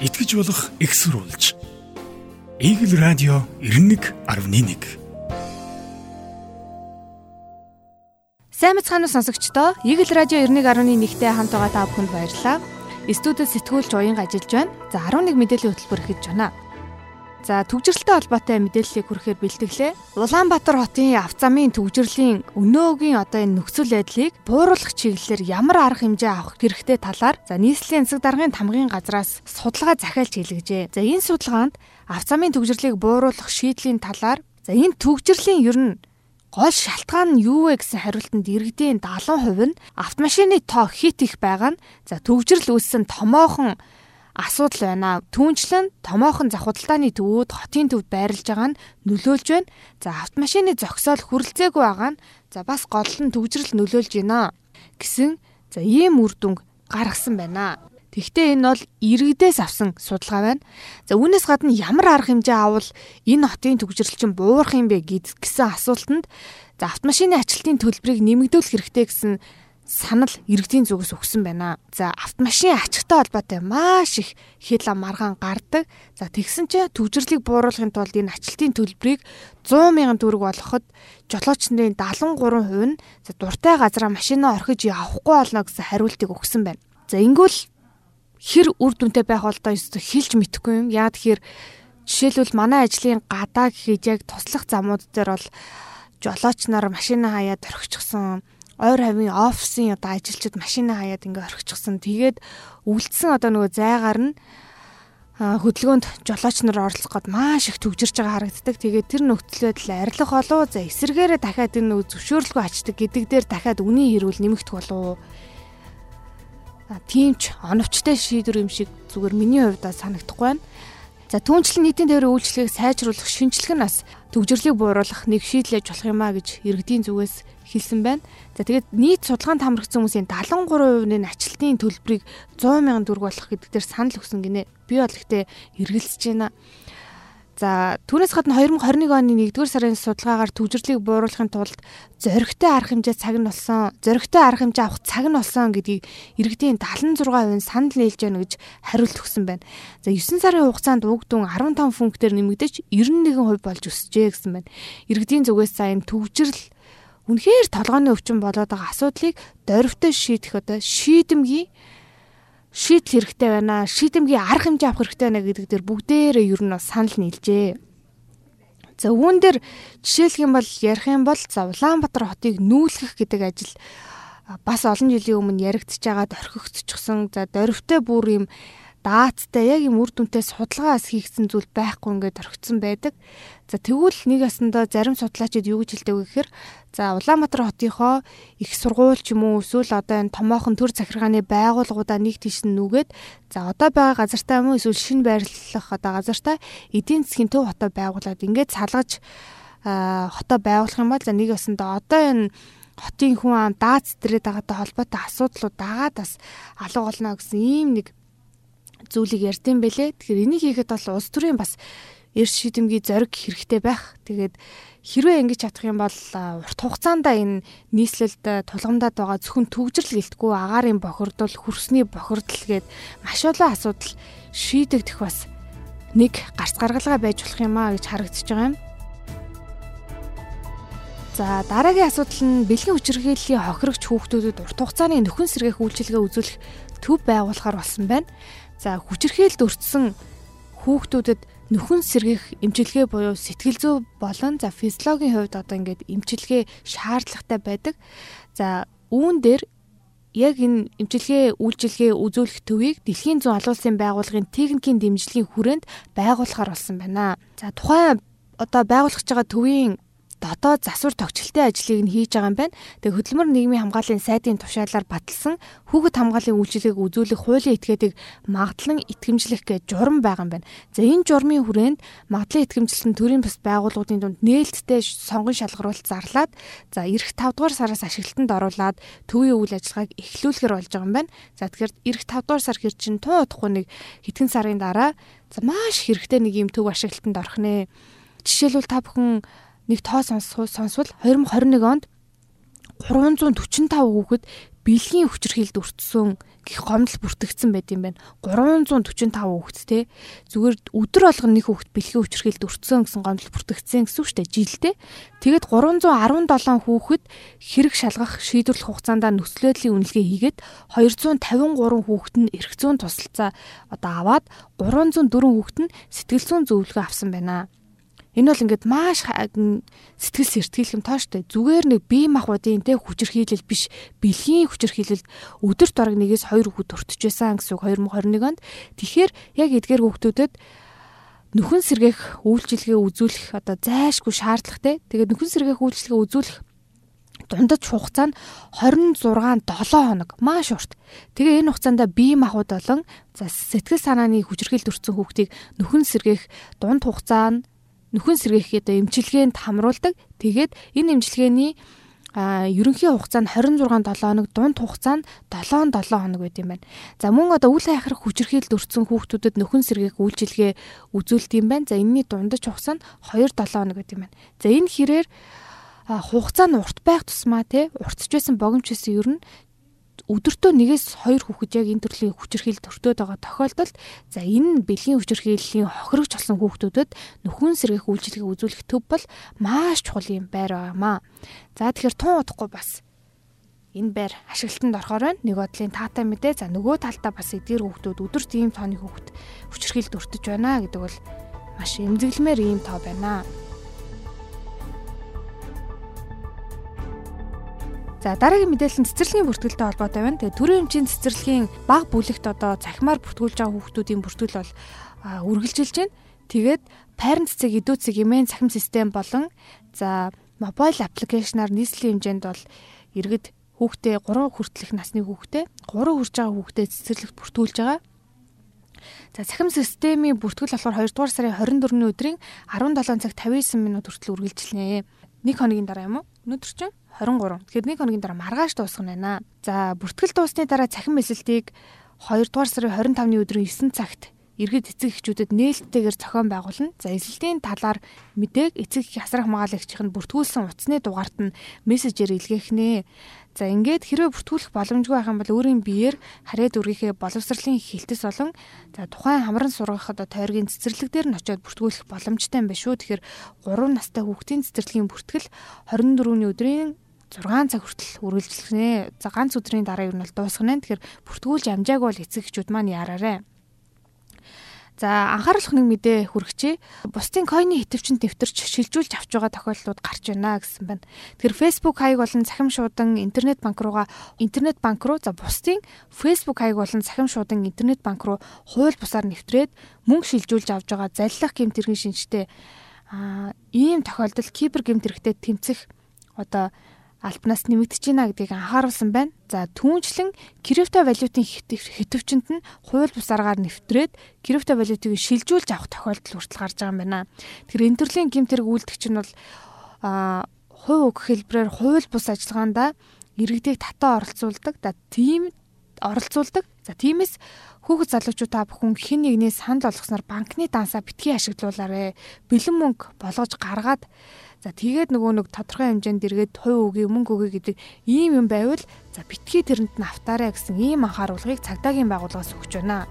итгэж болох экссурулж. Игэл радио 91.1 Сайн мэцхан сонсогчдоо Игэл радио 91.1-тэй хамт байгаа та бүхэнд баярлалаа. Студид сэтгүүлч уянга ажиллаж байна. За 11 мэдээллийн хөтөлбөр хийж байна. За төгжрэлтэй холбоотой мэдээллийг хүрэхээр бэлтгэлээ. Улаанбаатар хотын авто замын төгжрлийн өнөөгийн одоо энэ нөхцөл байдлыг бууруулах чиглэлээр ямар арга хэмжээ авах хэрэгтэй талаар за нийслэлийн засаг даргын тамгын газраас судалгаа захиалж хэлгэжээ. За энэ судалгаанд авто замын төгжрлийг бууруулах шийдлийн талаар за энэ төгжрлийн ер нь гол шалтгаан нь юу вэ гэсэн хариултанд иргэдийн 70% нь автомашины тоо хит их байгаа нь за төгжрөл үүссэн томоохон асуудал байна. Түүнчлэн томоохон зах худалдааны төвүүд хотын төвд байрлаж байгаа нь нөлөөлж байна. За автомашины зогсоол хүрэлцээгүй байгаа нь за бас гол нь төвжрэл нөлөөлж байна гэсэн за ийм үр дүнг гаргасан байна. Тэгвэл энэ бол иргэдээс авсан судалгаа байна. За үүнээс гадна ямар арга хэмжээ авал энэ хотын төгжрөл чинь буурах юм бэ гэсэн асуултанд за автомашины ачлалтын төлбөрийг нэмэгдүүлэх хэрэгтэй гэсэн санал иргэдийн зүгээс өгсөн байна. За автомашин ачигтай холбоотой маш их хэл маргаан гардаг. За тэгсэн чинь төвжирлийг бууруулахын тулд энэ ачилтын төлбөрийг 100 мянган төгрөг болгоход жолоочны 73% нь за дуртай газараа машинаа орхиж явахгүй болно гэсэн хариултыг өгсөн байна. За ингэвэл хэр үр дүнтэй байх бол доо хэлж мэдэхгүй юм. Яа тэгэхээр жишээлбэл манай ажлын гадаа гэхэд яг туслах замууд дээр бол жолооч нар машинаа хаяад орхичихсан ойр хавийн офисын одоо ажилчид машинаа хаяад ингээ орхичихсан. Тэгээд үлдсэн одоо нөгөө зайгаар нь хөдөлгөөнд жолооч нар оролцох гээд маш их төгжирч байгаа харагддаг. Тэгээд тэр нөхцөл байдал арилах болов за эсэргээрээ дахиад энэ зөвшөөрлгүй ачдаг гэдэг дээр дахиад үнийн хэрүүл нэмэгдэх болов а тиймч оновчтой шийдвэр юм шиг зүгээр миний хувьд санагдахгүй байна. За түүнчлэн нийтийн тээврийн үйлчлэгийг сайжруулах шинжилгээ нь бас төгжрлийг бууруулах нэг шийдлэж болох юм а гэж иргэдийн зүгээс хэлсэн байна. За тэгээд нийт судалгаанд хамрагдсан хүмүүсийн 73% нь ачлалтын төлбөрийг 100 сая төгрөг болох гэдэг дээр санал өгсөн гинэ. Би бол ихтэй эргэлзэж байна. За түүнээс гадна 2021 оны 1-р сарын судалгаагаар төвжирлийг бууруулахын тулд зоригтой арга хэмжээ цаг нь болсон, зоригтой арга хэмжээ авах цаг нь болсон гэдгийг иргэдийн 76% нь санал нийлж байна гэж хариулт өгсөн байна. За 9 сарын хугацаанд уг дүн 15 пунктээр нэмэгдэж 91% болж өсжээ гэсэн байна. Иргэдийн зүгээс за энэ төвжирл үнэхээр толгойн өвчин болоод байгаа асуудлыг дөрвтэй шийдэх одоо шийдэмгий шийдэл хэрэгтэй байна. Шийдэмгий арга хэмжээ авах хэрэгтэй байна гэдэг дээр бүгдээрээ ер нь санал нийлжээ. За үүн дээр жишээлх юм бол ярих юм бол за Улаанбаатар хотыг нүүлгэх гэдэг ажил бас олон жилийн өмнө яригдчихж байгаад орхигдчихсон. За дөрвтэй бүр юм дааттай яг юм үр дүнтэй судалгаас хийгдсэн зүйл байхгүй ингээд орхицсан байдаг. За тэгвэл нэг ясандаа зарим судлаачид юу гэж хэлдэг вэ гэхээр за Улаанбаатар хотынхоо их сургууль ч юм уу эсвэл одоо энэ томоохон төр захиргааны байгууллагуудаа нэг тийш нүгээд за одоо байгаа газартаа юм уу эсвэл шинэ байрлах одоо газартаа эдийн засгийн төв хотоо байгуулад ингээд салгаж хотоо байгуулах юм бол за нэг ясандаа одоо энэ хотын хүн ам даац дээрээ дагатай холбоотой асуудлууд дагаад бас алга болно гэсэн ийм нэг зүйлийг ярьдсан бэлээ. Тэгэхээр энийг хийхэд бол улс төрийн бас эрс шийдэмгий зориг хэрэгтэй байх. Тэгээд хэрвээ ингэж чадах юм бол урт хугацаанд энэ нийслэлд тулгамдаад байгаа зөвхөн төгжрөл гэлтгүй агаарын бохирдол, хөрсний бохирдол гээд маш олон асуудал шийдэгдэх бас нэг гарц гаргалгаа байж болох юм а гэж харагдчихж байгаа юм. За дараагийн асуудал нь бэлгийн хүчирхийллийн хохирогч хүүхдүүдэд урт хугацааны нөхөн сэргээх үйлчилгээ үзүүлэх төв байгуулахар болсон байна. За хүчирхээлд өртсөн хүүхдүүдэд нөхөн сэргийх эмчилгээ буюу сэтгэл зүй болон за физиологийн хувьд одоо ингээд эмчилгээ шаардлагатай байдаг. За үүн дээр яг энэ эмчилгээ үйлчилгээ үзүүлэх төвийг Дэлхийн зүүн олон улсын байгууллагын техникийн дэмжлэгийн хүрээнд байгуулахар болсон байна. За тухайн одоо байгуулах гэж байгаа төвийн дотоод засвар тогтчлтын ажлыг нь хийж байгаа юм байна. Тэгээ хөдөлмөр нийгмийн хамгааллын сайдын тушаалаар баталсан хүүхэд хамгааллын үйлчилгээг үзүүлэх хуулийн этгээдийг магадлан итгэмжлэх гэж журам байгаа юм байна. За энэ журмын хүрээнд магадлан итгэмжлэлтэн төрийн бас байгууллагуудын дунд нээлттэй сонгон шалгаруулалт зарлаад за эх 5 дугаар сараас ашиглалтанд оруулаад төвийн үйл ажиллагааг эхлүүлэхэр болж байгаа юм байна. За тэгэхээр эх 5 дугаар сар хэр чин тун удахгүй нэг хэдхэн сарын дараа за маш хэрэгтэй нэг юм төв ашиглалтанд орох нэ. Жишээлбэл та бүхэн нэг тоо сонсвол 2021 онд 345 хүүхэд бэлгийн хүчирхийлд өртсөн гих гомдол бүртгэгдсэн байт юм байна. 345 хүүхэд те зүгээр өдөр болгон нэг хүүхэд бэлгийн хүчрхийлд өртсөн гэсэн гомдол бүртгэгдсэн гэсэн үг шүү дээ жилдээ. Тэгээд 317 хүүхэд хэрэг шалгах шийдвэрлэх хугацаанд нөхцөлөдлийн үнэлгээ хийгээд 253 хүүхэд нь эрх зүйн тусалцаа одоо аваад 304 хүүхэд нь сэтгэл зүйн зөвлөгөө авсан байна. Энэ бол ингээд маш сэтгэл сэртгийлэм тооштой. Зүгээр нэг бие махбодын тэ хүчирхийлэл биш, бэлгийн хүчирхийлэл өдөрт бараг нэгээс 2 хүүхэд өртөж байсан гэсэн үг 2021 онд. Тэгэхээр яг эдгээр хүүхдүүдэд нөхөн сэргээх үйлчилгээ үзүүлэх одоо зайшгүй шаардлагатай. Тэгээд нөхөн сэргээх үйлчилгээ үзүүлэх дундаж хугацаа нь 26 7 хоног маш урт. Тэгээ энэ хугацаанд бие махбод болон за сэтгэл санааны хүчирхийлэлд өртсөн хүүхдийг нөхөн сэргээх дунд хугацаа нь нөхөн сэргээх одоо эмчилгээнд хамруулдаг. Тэгээд энэ эмчилгээний ерөнхий хугацаа нь 26 7 хоног, дунд хугацаа нь 7 7 хоног байт юм байна. За мөн одоо үл хайхрах хүчирхийлэлд өртсөн хүүхдүүдэд нөхөн сэргээх үйлчилгээ үзүүлдэг юм байна. За энэний дундаж хугацаа нь 2 7 хоног байт юм байна. За энэ хэрээр хугацаа нь урт байх тусмаа те уртж байсан богомч гэсэн ер нь өдөртөө нэгээс хоёр хүүхэд яг энэ төрлийн хүчирхийлэл төртөөд байгаа тохиолдолд за энэ бэлгийн хүчирхийллийн хохирогч болсон хүүхдүүдэд нөхөн сэргийх үйлчилгээ үзүүлэх төв бол маш чухал юм байр байгаамаа. За тэгэхээр тун удахгүй бас энэ байр ашиглалтанд орохоор байна. Нэг бодлын таатай мэдээ. За нөгөө талдаа бас эдгээр хүүхдүүд өдөр тийм тооны хүүхэд хүчирхийлэлд өртөж байна гэдэг бол маш эмзэглэмээр ийм тоо байна. За дараагийн мэдээлэл нь цэцэрлэгийн бүртгэлтэй холбоотой байна. Тэгээ төрийн эмчийн цэцэрлэгийн баг бүлэгт одоо цахимаар бүртгүүлж байгаа хүүхдүүдийн бүртгэл бол үргэлжилж байна. Тэгээд parent цэг, идүү цэг, эмээн цахим систем болон за мобайл аппликейшнаар нийслэлийн хэмжээнд бол иргэд хүүхдээ 3 хүртэлх насны хүүхдээ 3 хүрж байгаа хүүхдээ цэцэрлэгт бүртгүүлж байгаа. За цахим системийн бүртгэл болохоор 2 дугаар сарын 24-ний өдрийн 17 цаг 59 минут хүртэл үргэлжилнэ. Нэг хоногийн дараа юм уу? Өнөөдөр чинь 23. Тэгэхээр нэг хоногийн дараа маргааш дуусах нь байна. За бүртгэл дуусны дараа цахим мэсэлтийг 2 дугаар сарын 25-ны өдрийн 9 цагт иргэд эцэг эхчүүдэд нээлттэйгээр зохион байгуулна. За эсэлтийн талаар мэдээг эцэг их асрах хамгаалагчийнх нь бүртгүүлсэн утасны дугаарт нь мессежээр илгээх нэ. За ингээд хэрвээ бүртгүүлэх боломжгүй байх юм бол өөрийн биеэр харээд үргийнхээ боловсролын хилтэс болон за тухайн хамран сургах одоо тойргийн цэцэрлэг дээр нь очиод бүртгүүлэх боломжтой юм байна шүү. Тэгэхээр 3 настай хүүхдийн цэцэрлэгийн бүртгэл 24-ний өдрийн 6 цаг хүртэл үргэлжлэхнэ. За ганц өдрийн дараа юу нь бол дуусгана. Тэгэхээр бүртгүүлж амжааг бол эцэг эхчүүд маань яараарэ. За анхааруулах нэг мэдээ хүргэчээ. Бусдын койны хитвчэнд нэвтэрч шилжүүлж авч байгаа тохиолдлууд гарч байна гэсэн байна. Тэгэхээр Facebook хаяг болон цахим шуудан интернет банк руугаа интернет банк руу за бусдын Facebook хаяг болон цахим шуудан интернет банк руу хууль бусаар нэвтрээд мөнгө шилжүүлж авж байгаа заллах гэмт хэргийн шинжтэй а ийм тохиолдолд кибер гэмт хэрэгтээ тэмцэх одоо альбанаас нэмэгдэж байна гэдгийг анхааруулсан байна. За түүнчлэн крипто валютын хэтвчэнд нь хууль бус аргаар нэвтрээд крипто валютыг шилжүүлж авах тохиолдол хүртэл гарч байгаа юм байна. Тэгэхээр энэ төрлийн гэмтэрэг үйлдэгч нь бол а хувь үг хэлбэрээр хууль бус ажиллагаанда иргэдийг татаа оролцуулдаг. За тийм оролцуулдаг. За тиймээс хүүхэд залуучууд та бүхэн хэн нэгнээс санал болгосноор банкны дансаа битгий ашиглуулаарэ. Бэлэн мөнгө болгож гаргаад За тэгээд нөгөө нэг тодорхой хэмжээнд эргээд хувь үгүй мөнгө үгүй гэдэг ийм юм байвал за битгий тэрэнд нь автаарай гэсэн ийм анхааруулгыг цагдаагийн байгууллагаас өгч байна.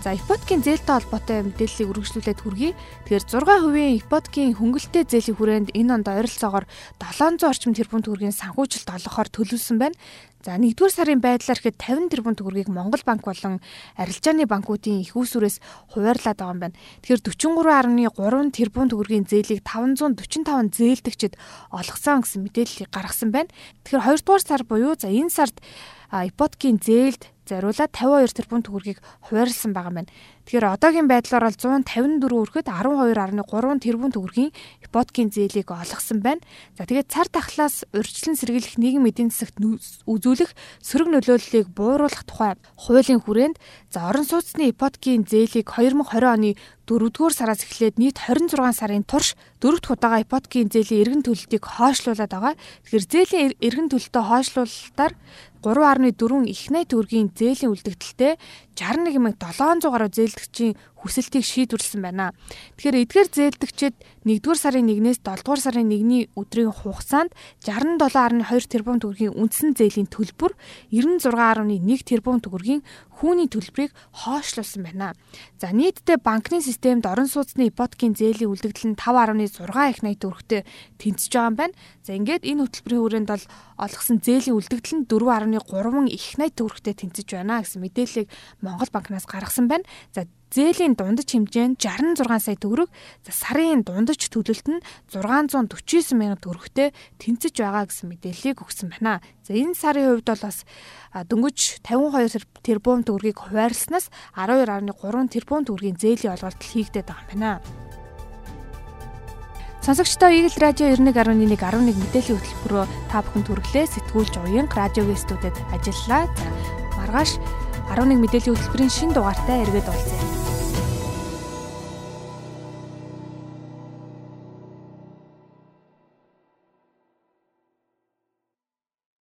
За ипотекийн зээлтэй холбоотой мэдээллийг үргэлжлүүлээд хүргэе. Тэгэхээр 6% ипотекийн хөнгөлөлтэй зээлийн хүрээнд энэ онд ойролцоогоор 700 орчим тэрбум төгрөгийн санхүүжилт олгохоор төлөвлөсөн байна. За 1-р сарын байдлаар ихэд 50 тэрбум төгрөгийг Монгол банк болон арилжааны банкуудын их усүрээс хуваарлаад байгаа юм байна. Тэгэхээр 43.3 тэрбум төгрөгийн зээлийг 545 зээлдэгчд олгосон гэсэн мэдээллийг гаргасан байна. Тэгэхээр 2-р сар буюу за энэ сард ипотекийн зээлд зориулаад 52 тэрбум төгрөгийг хуваарлсан байгаа юм байна. Тэгэхээр одоогийн байдлаар бол 154 өргөд 12.3 тэрбум төгрөгийн ипотекийн зээлийг олгосон байна. За тэгээд цар тахлаас урьдчилан сэргийлэх нийгэм эдийн засагт үзүүлэх сөрөг нөлөөллийг бууруулах тухай хуулийн хүрээнд за орон сууцны ипотекийн зээлийг 2020 оны 4-р сараас эхлээд нийт 26 сарын турш дөрөвт удаага ипотекийн зээлийн эргэн төлөлтийг хойшлуулад байгаа. Тэгэхээр зээлийн эргэн төлөлтөө хойшлуулалтаар 3.4 их найт төгрөгийн зээлийн үлдэгдэлтэй 61700 гаруй зээлдэгчийн хүсэлтийг шийдвэрлсэн байна. Тэгэхээр эдгээр зээлдэгчид 1-р сарын 1-ээс 7-р сарын 1-ний өдрийн хугацаанд 67.2 тэрбум төгрөгийн үндсэн зээлийн төлбөр 96.1 тэрбум төгрөгийн хүүний төлбөрийг хоошлуулсан байна. За нийтдээ банкны системд орон сууцны ипотекийн зээлийн үлдэгдэл нь 5.6 их найт төгрөгтэй тэнцэж байгаа юм байна. За ингээд энэ хөтөлбөрийн хүрээнд бол олгосон зээлийн үлдэгдэл нь 4.3 их найт төгрөгтэй тэнцэж байна гэсэн мэдээллийг Монгол банкнаас гаргасан байна. За зээлийн дундаж хэмжээ нь 66 сая төгрөг, за сарын дундаж төлөлт нь 649 мянга төгрөгтэй тэнцэж байгаа гэсэн мэдээллийг өгсөн байна. За энэ сарын хувьд бол бас дөнгөж 52 тэрбум төгрөгийг хуваарлснаас 12.3 тэрбум төгрөгийн зээлийн олголт хийгдээд байгаа юм байна. Сонсогчдоо Eagle Radio 91.1 11 мэдээллийн хөтөлбөрөөр та бүхэнд хүргэлээ сэтгүүлч уянг радиогийн студид ажиллаа. За маргааш 11 мэдээллийн хөтөлбөрийн шин дугаартай эргээд уулзъя.